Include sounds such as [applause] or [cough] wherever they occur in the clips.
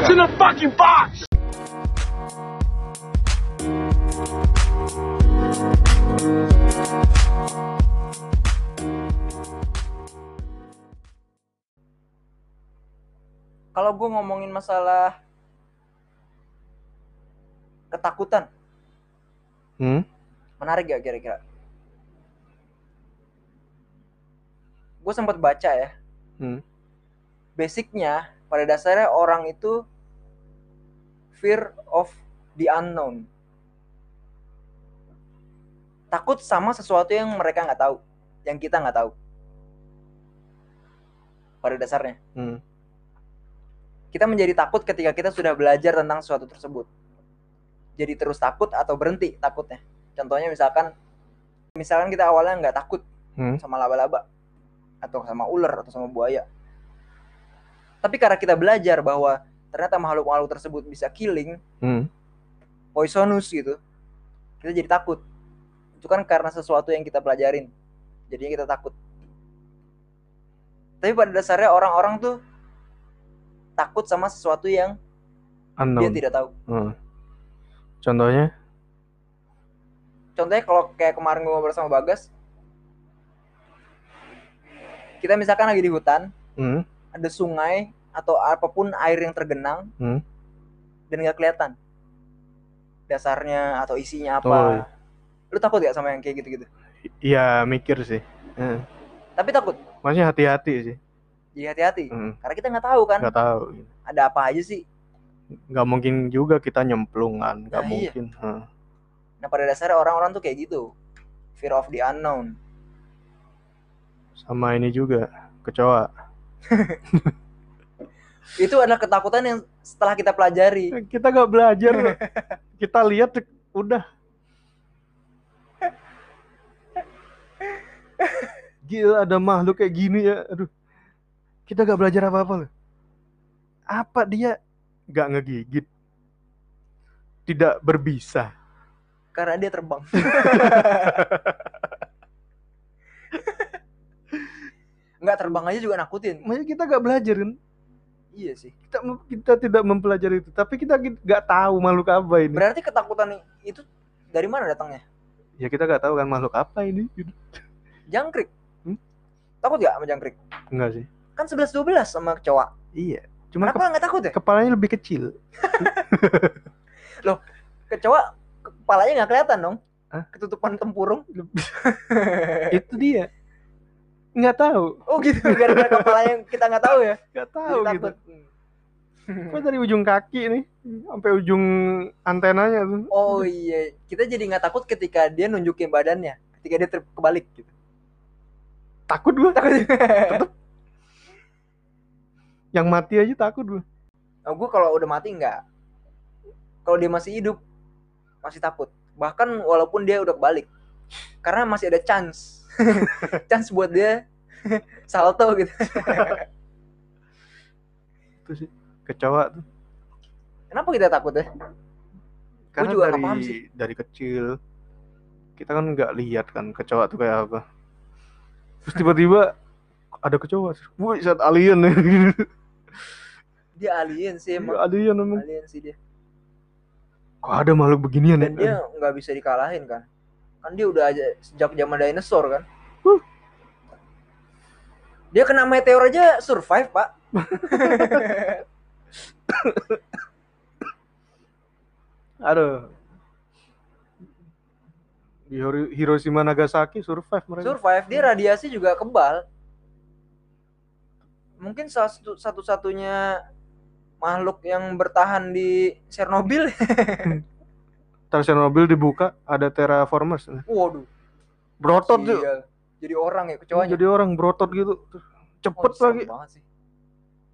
What's in the fucking box? Kalau gue ngomongin masalah ketakutan, Hmm? menarik gak kira-kira? Gue sempat baca ya, Hmm. basicnya pada dasarnya orang itu fear of the unknown. Takut sama sesuatu yang mereka nggak tahu, yang kita nggak tahu. Pada dasarnya, Hmm. kita menjadi takut ketika kita sudah belajar tentang sesuatu tersebut. Jadi terus takut atau berhenti takutnya. Contohnya misalkan, misalkan kita awalnya nggak takut Hmm. sama laba-laba atau sama ular atau sama buaya. Tapi karena kita belajar bahwa ternyata makhluk-makhluk tersebut bisa killing, Hmm. poisonous gitu, kita jadi takut. Itu kan karena sesuatu yang kita pelajarin. Jadinya kita takut. Tapi pada dasarnya orang-orang tuh takut sama sesuatu yang dia Unknown. tidak tahu. Hmm. Contohnya? Contohnya kalau kayak kemarin gue ngobrol sama Bagas, kita misalkan lagi di hutan, Hmm. ada sungai atau apa pun air yang tergenang Hmm. dan nggak kelihatan dasarnya atau isinya apa. Oh, iya. Lu takut gak sama yang kayak gitu-gitu? Iya mikir sih. Hmm. Tapi takut. Maksudnya hati-hati sih. Jadi hati-hati. Hmm. Karena kita nggak tahu kan Gak tahu. ada apa aja sih. Gak mungkin juga kita nyemplung kan. Gak Nah, iya. mungkin. Hmm. Nah pada dasarnya orang-orang tuh kayak gitu. Fear of the unknown. Sama ini juga kecoa. [laughs] Itu adalah ketakutan yang setelah kita pelajari. Kita gak belajar. loh. [laughs] kita lihat udah. Gila ada makhluk kayak gini ya. Aduh. Kita gak belajar apa-apa loh. Apa dia gak ngegigit? Tidak berbisa. Karena dia terbang. [laughs] Nggak terbang aja juga nakutin. Makanya kita gak belajar kan. Iya sih. Kita kita tidak mempelajari itu, tapi kita gak tahu makhluk apa ini. Berarti ketakutan itu dari mana datangnya? Ya kita gak tahu kan makhluk apa ini. Jangkrik. Hmm? Takut gak sama jangkrik? Enggak sih. Kan 11-12 sama kecoa. Iya. Cuman Kenapa nggak takut ya? ke- kepalanya lebih kecil. [laughs] Kecoa kepalanya nggak kelihatan dong. Hah? Ketutupan tempurung. itu dia. Nggak tahu. Oh gitu, gara-gara kepala yang kita nggak tahu ya. Nggak Jadi tahu gitu. takut. Kok dari ujung kaki nih sampai ujung antenanya tuh. Oh iya, kita jadi nggak takut ketika dia nunjukin badannya, ketika dia kebalik gitu. Takut gua. Takut. Yang mati aja takut gua. Nah, gue kalau udah mati nggak. Kalau dia masih hidup, masih takut. Bahkan walaupun dia udah kebalik, karena masih ada chance, [laughs] chance buat dia salto gitu. Itu sih kecoa tuh. Kenapa kita takut ya? Karena juga dari paham sih. dari kecil kita kan nggak lihat kan kecoa tuh kayak apa. Terus tiba-tiba ada kecoa. Wih, saat alien ya. [laughs] Dia alien sih emang. alien emang. Alien sih dia. Kok ada makhluk beginian Dan ya? dia nggak bisa dikalahin kan. Kan dia udah aja sejak zaman dinosaur kan. Huh. Dia kena meteor aja survive, Pak. [laughs] Aduh. Di Hiro- Hiroshima Nagasaki survive mereka. Survive, dia radiasi juga kebal. Mungkin salah satu satu-satunya makhluk yang bertahan di Chernobyl. [laughs] Ntar Chernobyl dibuka ada terraformers. Waduh. Brotot tuh. Jadi orang ya kecoanya. Jadi orang brotot gitu. Cepet Oh, lagi. banget sih.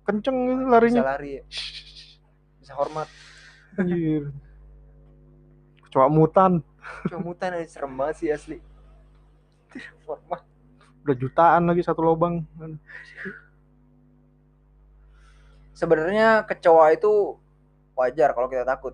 Kenceng gitu Bisa larinya. lari ya. Bisa hormat. Anjir. Kecoa mutan. Comutan aja serem banget sih asli. Hormat. Udah jutaan lagi satu lubang. Sebenarnya kecoa itu wajar kalau kita takut.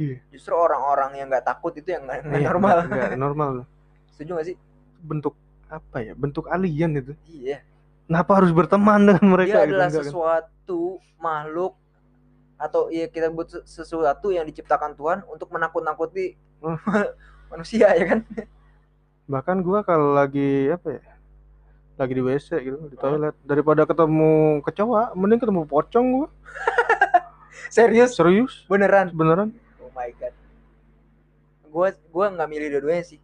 Iya. Justru orang-orang yang nggak takut itu yang nggak Iya, normal. Nggak normal. [laughs] Setuju gak sih? Bentuk apa ya? Bentuk alien itu. Iya. Kenapa harus berteman dengan mereka? Dia gitu? adalah Enggak kan? sesuatu makhluk atau ya kita buat se- sesuatu yang diciptakan Tuhan untuk menakut-nakuti Hmm. [laughs] manusia ya kan bahkan gua kalau lagi apa ya lagi di WC gitu di Oh. toilet daripada ketemu kecoa mending ketemu pocong gua [laughs] serius serius beneran beneran oh my god. Gua gua nggak milih dua-duanya sih.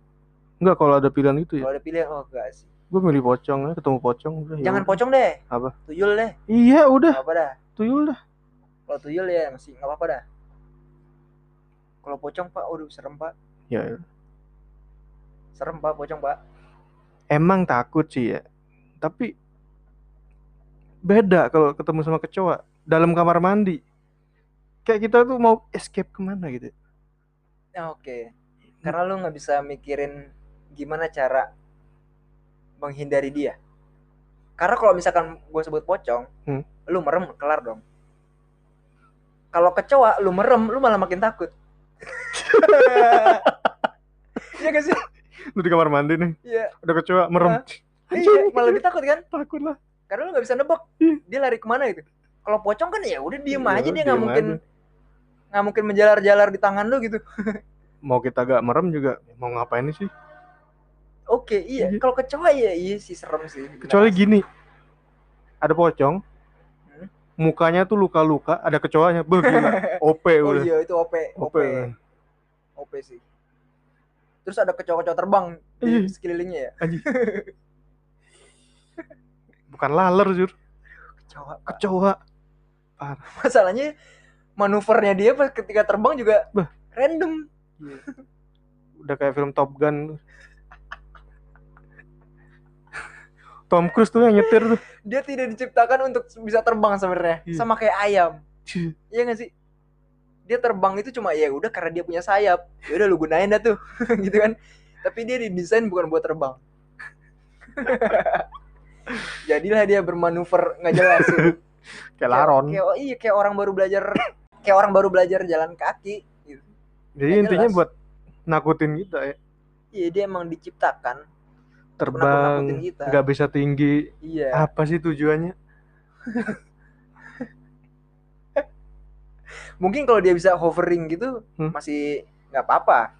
Enggak kalau ada pilihan itu ya? Kalau ada pilihan oh enggak sih. Gua milih pocong ya ketemu pocong udah, ya jangan udah. pocong deh. Apa? tuyul deh. Iya udah. Apa dah. Tuyul dah. Kalau tuyul ya masih nggak apa-apa dah. Kalau pocong pak aduh serem pak. Ya. Serem pak pocong pak. Emang takut sih ya. Tapi beda kalau ketemu sama kecoa. Dalam kamar mandi kayak kita tuh mau escape ke mana gitu Ya, oke karena lu nggak bisa mikirin gimana cara menghindari dia karena kalau misalkan gue sebut pocong Hmm. lu merem kelar dong kalau kecoa lu merem lu malah makin takut [laughs] Iya gak sih? lu di kamar mandi nih Iya, ada kecoa merem iya, malah lebih takut kan? takut lah Karena lu nggak bisa nebak Iya. dia lari ke mana gitu. Kalau pocong kan ya udah diem Iya, aja dia nggak mungkin aja. Nggak mungkin menjalar-jalar di tangan lu gitu. [laughs] mau kita gak merem juga mau ngapain sih Oke, iya. Iya. Kalau kecoa ya iya sih serem sih. kecuali gini ada pocong Hmm. mukanya tuh luka-luka ada kecoanya Beuh, gila [laughs] OP Oh udah iya itu OP, OP OP, OP sih. Terus ada kecoa-kecoa terbang di Iya. sekelilingnya ya. [laughs] bukan laler jur Kecoa. Kecoa Masalahnya manuvernya dia pas ketika terbang juga Bah. random. udah kayak film Top Gun Tom Cruise tuh yang nyetir tuh Dia tidak diciptakan untuk bisa terbang sebenarnya. Iya. Sama kayak ayam. Iya gak sih? Dia terbang itu cuma ya udah karena dia punya sayap. Ya udah lu gunain dah tuh. [laughs] gitu kan. Tapi dia didesain bukan buat terbang. [laughs] Jadilah dia bermanuver nggak jelas [laughs] kayak laron Kayak, oh iya kayak orang baru belajar kayak orang baru belajar jalan kaki gitu. jadi intinya jelas. buat nakutin kita ya Iya dia emang diciptakan terbang nggak bisa tinggi Iya. apa sih tujuannya [laughs] Mungkin kalau dia bisa hovering gitu Hmm. masih nggak apa-apa.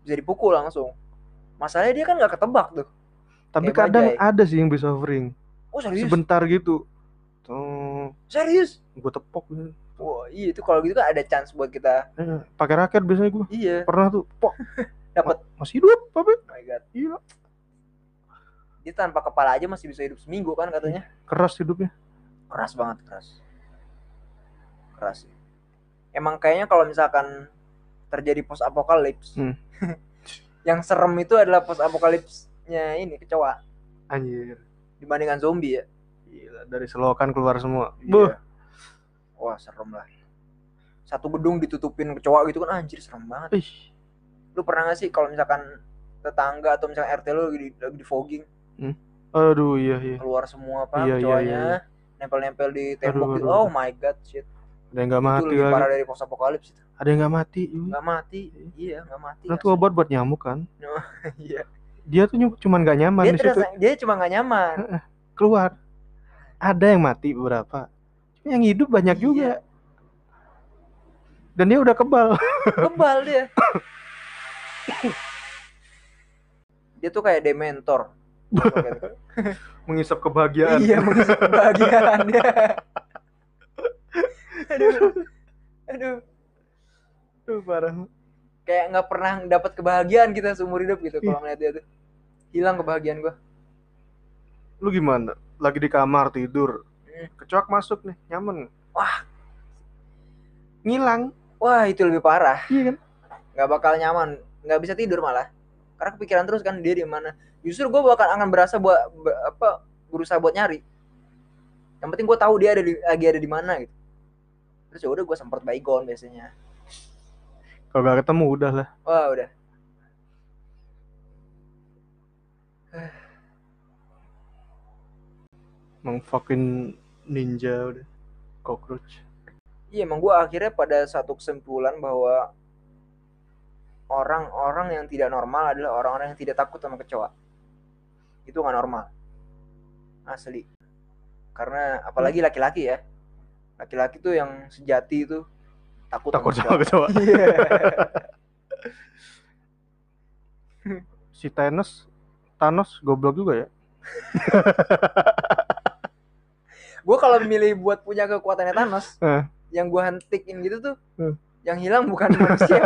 Bisa dipukul langsung. Masalahnya dia kan nggak ketebak tuh. tapi Kayak kadang bajai. ada sih yang bisa hovering Oh serius? sebentar gitu tuh Serius? gue tepok gitu. Wah iya itu kalau gitu kan ada chance buat kita. Eh, pakai raket biasanya gue Iya. pernah tuh pok [laughs] Dapat. masih hidup apa Oh my god. iya Dia tanpa kepala aja masih bisa hidup seminggu kan katanya. keras hidupnya Keras banget keras. Keras sih. Emang kayaknya kalau misalkan terjadi post apokalips, Hmm. [laughs] yang serem itu adalah post apokalipsnya ini kecoa anjir dibandingkan zombie ya. Gila, dari selokan keluar semua Iya. Buh, Wah serem lah. Satu gedung ditutupin kecoa gitu kan anjir serem banget. ih Lu pernah gak sih kalau misalkan tetangga atau misalkan RT lu lagi di, lagi di fogging aduh iya iya keluar semua apa Iya, iya, kecoanya iya, nempel-nempel di tembok Aduh, gitu. aduh, Oh aduh. my god shit. ada yang itu mati lebih lagi parah dari post apokalips itu. ada yang nggak mati. Nggak mati. Iya, nggak mati. Nah, asli. obat buat nyamuk kan [laughs] Iya. dia tuh cuman nggak nyaman Dia terasa, dia cuma nggak nyaman. keluar ada yang mati beberapa Cuma yang hidup banyak Iya. juga dan dia udah kebal Kebal dia. [coughs] dia tuh kayak dementor. [coughs] mengisap kebahagiaan iya, mengisi kebahagiaan dia. [coughs] aduh. Aduh. Tuh, parah Kayak nggak pernah dapat kebahagiaan kita seumur hidup gitu kalau ngeliat dia tuh. Hilang kebahagiaan gua. lu gimana lagi di kamar tidur. Kecoak masuk nih nyaman. Wah. ngilang. Wah, itu lebih parah. iya kan? Nggak bakal nyaman nggak bisa tidur malah. Karena kepikiran terus kan dia di mana. Justru gue bakal akan berasa buat apa berusaha buat nyari. Yang penting gue tahu dia ada di, lagi ada di mana gitu. Terus ya udah gue semprot baygon biasanya. Kalau gak ketemu udah lah. Wah udah. Emang fucking ninja udah. Cockroach. Iya emang gue akhirnya pada satu kesimpulan bahwa orang-orang yang tidak normal adalah orang-orang yang tidak takut sama kecoa. Itu nggak normal. Asli. Karena apalagi laki-laki ya. Laki-laki tuh yang sejati itu takut takut sama kecoa. [laughs] Iya. si Thanos Thanos goblok juga ya [laughs] gue kalau milih buat punya kekuatannya Thanos Eh. yang gue hentikin gitu tuh Hmm. yang hilang bukan manusia.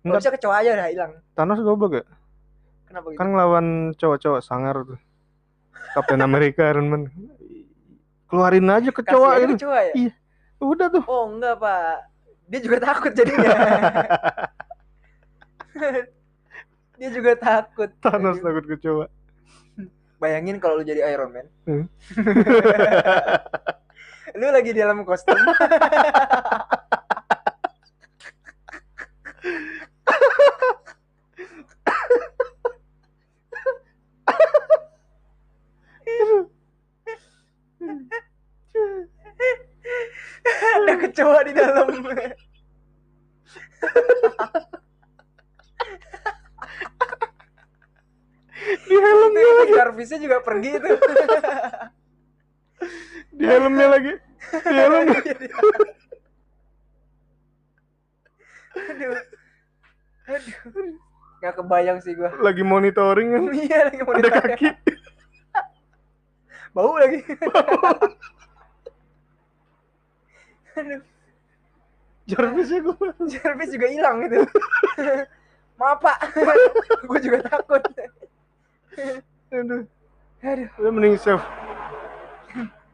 Enggak. bisa kecoa aja udah hilang. Thanos goblok ya? Kenapa gitu? Kan ngelawan cowok-cowok sangar tuh. Captain America Iron Man. Keluarin aja kecoa gitu. kecoa ya? Iya. udah tuh. Oh enggak pak. Dia juga takut jadinya. [laughs] [laughs] Dia juga takut. Thanos takut kecoa bayangin kalau lu jadi Iron Man Hmm. [laughs] lu lagi di dalam kostum [laughs] ada kecoa di dalam di helmnya Itu lagi Jarvisnya juga pergi itu di helmnya lagi di helmnya [laughs] aduh. Aduh. Nggak kebayang sih gua. Lagi monitoring kan? Iya lagi mau ada kaki. Bau lagi. [laughs] Aduh. Jarvisnya gue Jarvis juga hilang itu [laughs] maaf pak. Gue juga takut. Aduh aduh. Udah mending self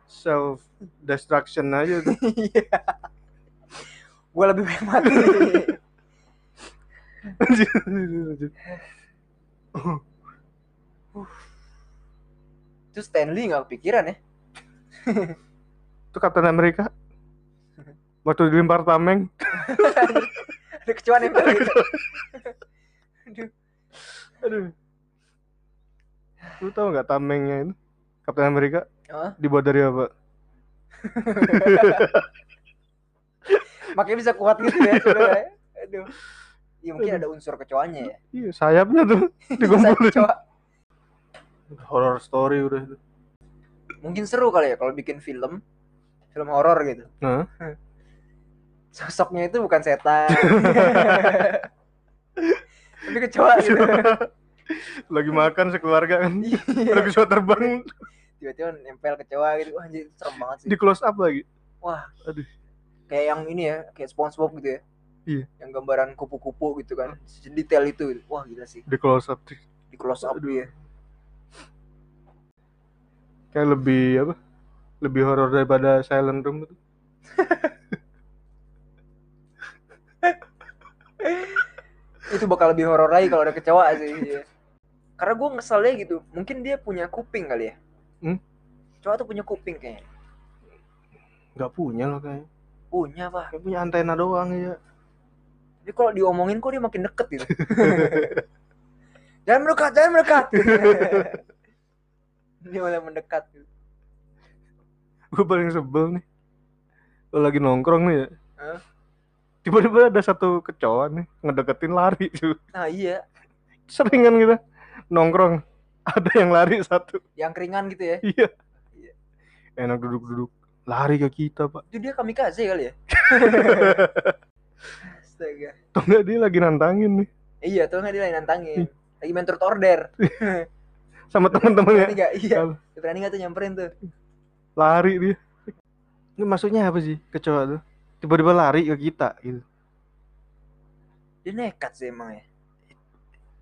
self destruction aja tuh [laughs] iya. Gue lebih baik mati. Anjir, anjir. itu Stanley nggak kepikiran ya? Itu Captain America waktu dilempar tameng. Ada kecoa nempel gitu aduh. Aduh lu tau nggak tamengnya itu Captain America Hah? dibuat dari apa [laughs] makanya bisa kuat gitu ya aduh Iya mungkin ada unsur kecoanya ya. iya sayapnya tuh [laughs] dikumpulin kecoa. horror story udah itu Mungkin seru kali ya kalau bikin film, film horor gitu. nah [laughs] Sosoknya itu bukan setan. Tapi kecoa gitu. Lagi makan sekeluarga kan Iya. [laughs] lagi pesawat terbang Tiba-tiba nempel kecoa gitu. Wah, anjir serem banget sih. di close up lagi Wah, aduh kayak yang ini ya, kayak SpongeBob gitu ya. Iya. Yang gambaran kupu-kupu gitu kan. Detail itu. Wah, gila sih. di close up Di close up Aduh. ya. kayak lebih apa lebih horor daripada Silent Room itu [laughs] itu bakal lebih horor lagi kalau ada kecoa sih iya. Karena gue ngeselnya gitu mungkin dia punya kuping kali ya? Hmm? kecoa tuh punya kuping kayaknya. Nggak punya loh kayaknya. Punya pak. Kayak punya antena doang ya tapi kalau diomongin kok dia makin deket gitu. [laughs] Jangan mendekat jangan mendekat. [laughs] Dia malah mendekat gitu. gue paling sebel nih. Lo lagi nongkrong nih ya. Hah? tiba-tiba ada satu kecoa nih ngedeketin lari tuh nah iya. Seringan gitu nongkrong. [laughs] Ada yang lari satu. Yang keringan gitu ya? Iya. Iya. enak duduk-duduk. Lari ke kita pak. Itu dia kamikaze kali ya? [laughs] Astaga. Tau nggak dia lagi nantangin nih? Iya tuh nggak dia lagi nantangin? Lagi main truth order [laughs] sama berani teman-temannya nggak? Iya. Kalau berani nggak tuh nyamperin tuh? Lari dia. Ini maksudnya apa sih kecoa tuh? Tiba-tiba lari ke kita gitu. Dia nekat sih emang ya?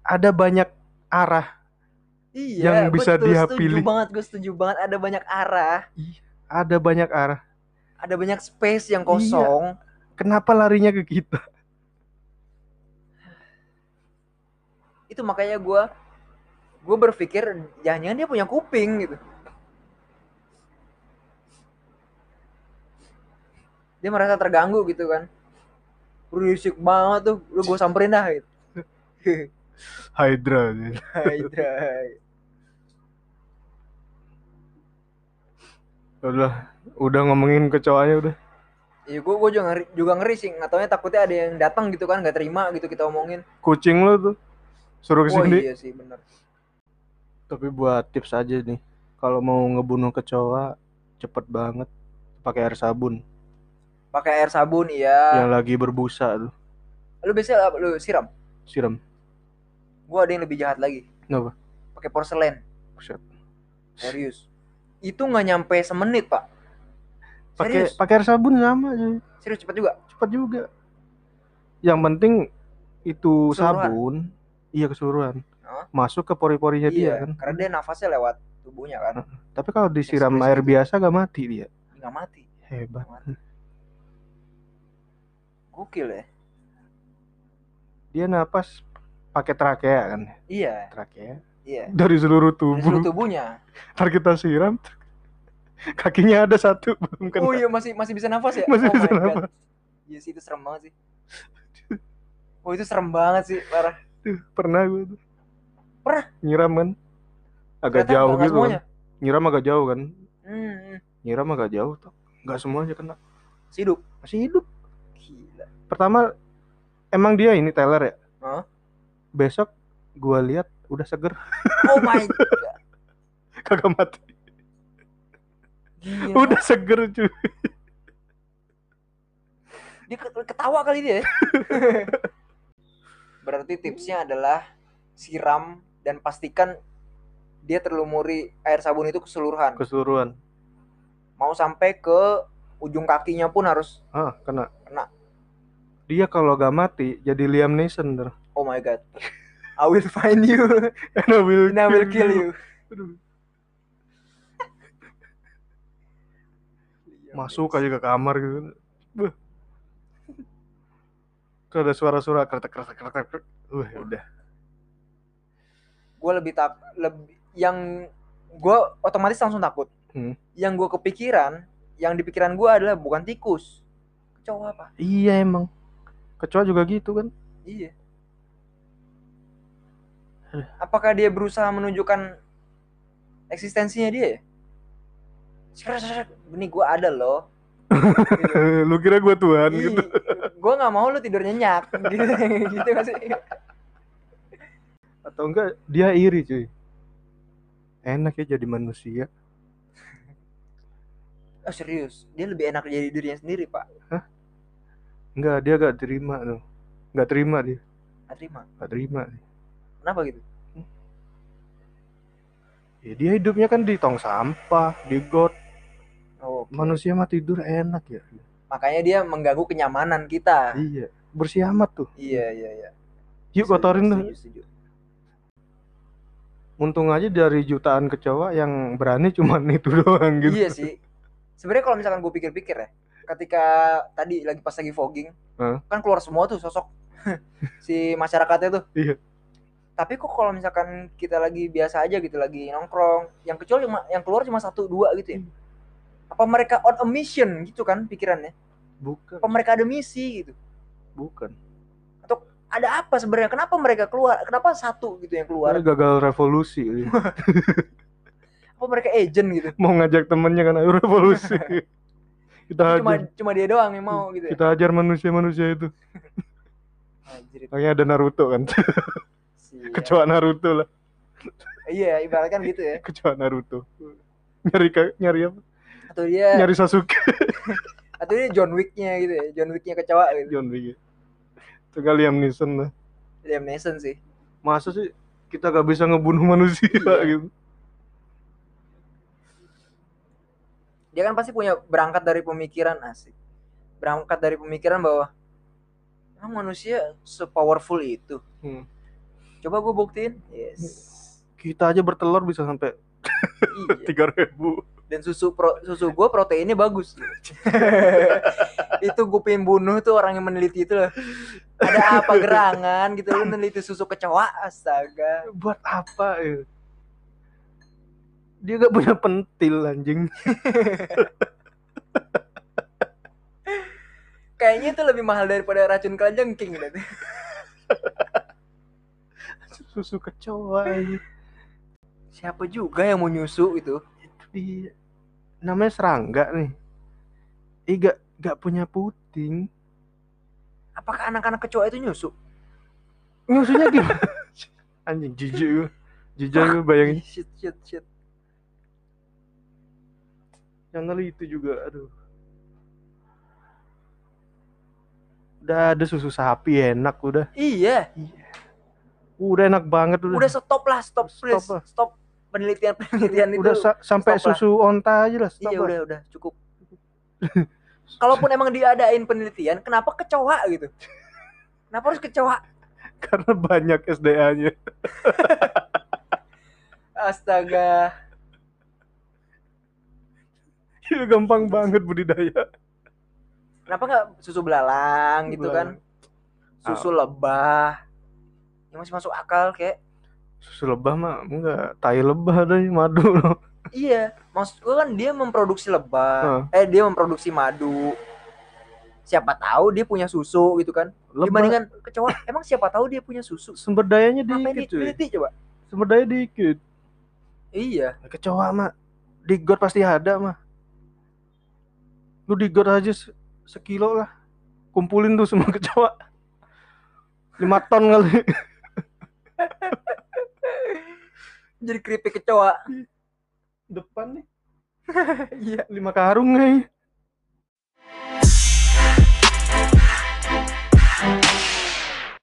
Ada banyak arah Iya, Yang bisa betul, dia setuju pilih. banget, gue setuju banget. Ada banyak arah, ada banyak arah ada banyak space Iya. yang kosong. kenapa larinya ke kita Itu makanya gue, gue berpikir jangan-jangan dia punya kuping gitu. Dia merasa terganggu gitu kan. Berisik banget tuh, lu gue samperin dah gitu. [laughs] Hydra. Hydra. udah udah ngomongin kecoanya udah. Iya, gue gue juga ngeri, juga ngeri sih. Nggak taunya takutnya ada yang datang gitu kan, nggak terima gitu kita omongin. kucing lo tuh. Suruh Oh ke sini iya sih, bener. tapi buat tips aja nih. Kalau mau ngebunuh kecoa cepet banget. Pakai air sabun. Pakai air sabun iya. Yang lagi berbusa tuh. Lu biasa lu siram? Siram gua ada yang lebih jahat lagi. Kenapa? pakai porselen. Buset. serius. Itu nggak nyampe semenit pak. Pakai pakai air sabun sama aja. Serius cepet juga? Cepat juga. Yang penting itu Keseluruhan. sabun. Iya keseluruhan. Hah? masuk ke pori-porinya dia iya kan. karena dia nafasnya lewat tubuhnya kan. Tapi kalau disiram Ekspresi air biasa gak mati dia. Nggak mati. Hebat. Nggak mati. Gokil ya. Dia napas pakai trakea kan? Iya. Trakea iya. Dari seluruh Dari tubuh. seluruh tubuhnya. Ntar kita siram kakinya ada satu belum kena. Oh iya masih masih bisa nafas ya? Masih oh bisa nafas. iya sih itu serem banget sih. Oh itu serem banget sih parah. Tuh, pernah gue tuh. Pernah? nyiram kan? Agak Ternyata jauh gitu semuanya. kan nyiram agak jauh kan? Hmm, hmm. nyiram agak jauh tuh. Nggak semuanya kena. Masih hidup? Masih hidup. Gila. Pertama emang dia ini Taylor ya? Hah? Besok gua lihat udah seger. Oh my [laughs] god. Kagak mati. Gila. udah seger cuy. Dia ke- ketawa kali dia ya. [laughs] berarti tipsnya adalah siram dan pastikan dia terlumuri air sabun itu keseluruhan. Keseluruhan. Mau sampai ke ujung kakinya pun harus ah kena. Kena. dia kalau gak mati jadi Liam Neeson ter oh my god I will find you [laughs] and I will, and I will kill you Aduh. masuk aja ke kamar gitu Buh. Kalau ada suara-suara kretek kretek kretek. Wah, udah. gue lebih tak lebih yang gue otomatis langsung takut Hmm. yang gue kepikiran yang di pikiran gue adalah bukan tikus kecoa apa Iya emang. Kecoa juga gitu kan. iya. Apakah dia berusaha menunjukkan eksistensinya dia ya sekarang ini gue ada loh [laughs] Lu kira gua Tuhan gitu. gue nggak mau lu tidur nyenyak [laughs] gitu gitu gak sih Atau enggak dia iri cuy. Enak ya jadi manusia. oh serius dia lebih enak jadi dirinya sendiri pak Enggak, dia gak terima tuh. Gak terima dia. Nggak terima Gak terima. dia. Kenapa gitu Ya, dia hidupnya kan di tong sampah, di got. oh Manusia mah tidur enak ya. makanya dia mengganggu kenyamanan kita Iya. Bersih amat tuh. iya iya iya Yuk kotorin tuh. Untung aja dari jutaan kecoa yang berani cuman [laughs] itu doang gitu. Iya sih. Sebenarnya kalau misalkan gue pikir-pikir ya, ketika tadi lagi pas lagi fogging, Hah? kan keluar semua tuh sosok [laughs] si masyarakatnya tuh. Iya. Tapi kok kalau misalkan kita lagi biasa aja gitu, lagi nongkrong, yang kecil cuma yang keluar cuma satu dua gitu ya. Apa mereka on a mission gitu kan pikirannya? Bukan. Apa mereka ada misi gitu? Bukan. Ada apa sebenarnya? Kenapa mereka keluar? Kenapa satu gitu yang keluar? Dia gagal revolusi. [laughs] Apa mereka agent gitu? Mau ngajak temennya kan ayo revolusi. [laughs] kita Cuma hajar. cuma dia doang yang mau gitu ya. Kita hajar manusia-manusia itu. [laughs] Anjir, Makanya ada Naruto kan. Sial. Kecoa Naruto lah. Iya, ibaratkan gitu ya. Kecoa Naruto. Nyari nyari apa? Atau dia Nyari Sasuke. [laughs] atau dia John Wick-nya gitu ya John Wick-nya kecoa gitu John Wick. Itu kali Liam Neeson lah. Liam Neeson sih Masa sih kita gak bisa ngebunuh manusia Iya. gitu. dia kan pasti punya berangkat dari pemikiran asik berangkat dari pemikiran bahwa emang manusia sepowerful itu Hmm. Coba gue buktiin yes Kita aja bertelur bisa sampai iya. [laughs] 3000. dan susu pro, susu gue proteinnya bagus [laughs] itu gue pengen bunuh tuh orang yang meneliti itu loh ada apa gerangan gitu lu meneliti susu kecoa astaga Buat apa ya? Dia gak punya pentil anjing. kayaknya itu lebih mahal daripada racun kalajengking gitu. [laughs] Susu kecoa siapa juga yang mau nyusu itu Itu dia. Namanya serangga nih. Ih gak, gak punya puting. apakah anak-anak kecoa itu nyusu Maksudnya gimana? [laughs] anjing jijik gue. Jijik gue bayangin. [laughs] Shit shit shit Yang ngeli itu juga aduh. Udah ada susu sapi enak udah. Iya, Udah enak banget udah. udah stop lah, stop Stop please. lah. Stop penelitian-penelitian itu. udah sa- sampai stop lah. susu onta aja lah. Stop iya, lah. udah, udah, cukup. Kalaupun emang diadain penelitian, kenapa kecoa gitu? Kenapa harus kecoa? [laughs] Karena banyak SDA-nya. [laughs] Astaga. [laughs] Itu gampang banget budidaya. Kenapa nggak susu belalang gitu kan? Susu lebah. Yang masih masuk akal kayak Susu lebah mah enggak, tai lebah deh, madu loh. [laughs] Iya, maksud gue kan dia memproduksi lebah, eh dia memproduksi madu. Siapa tahu dia punya susu gitu kan? Lebah Dibandingkan kecoa, emang siapa tahu dia punya susu? sumber dayanya Ngapain dikit cuy. diteliti coba? Sumber daya dikit. Iya, Kecoa mah di got pasti ada mah. Lu di got aja se- sekilo lah. Kumpulin tuh semua [laughs] kecoa. 5 ton kali. [laughs] Jadi keripik kecoa. Depan nih. [laughs] Iya. Lima karung nih.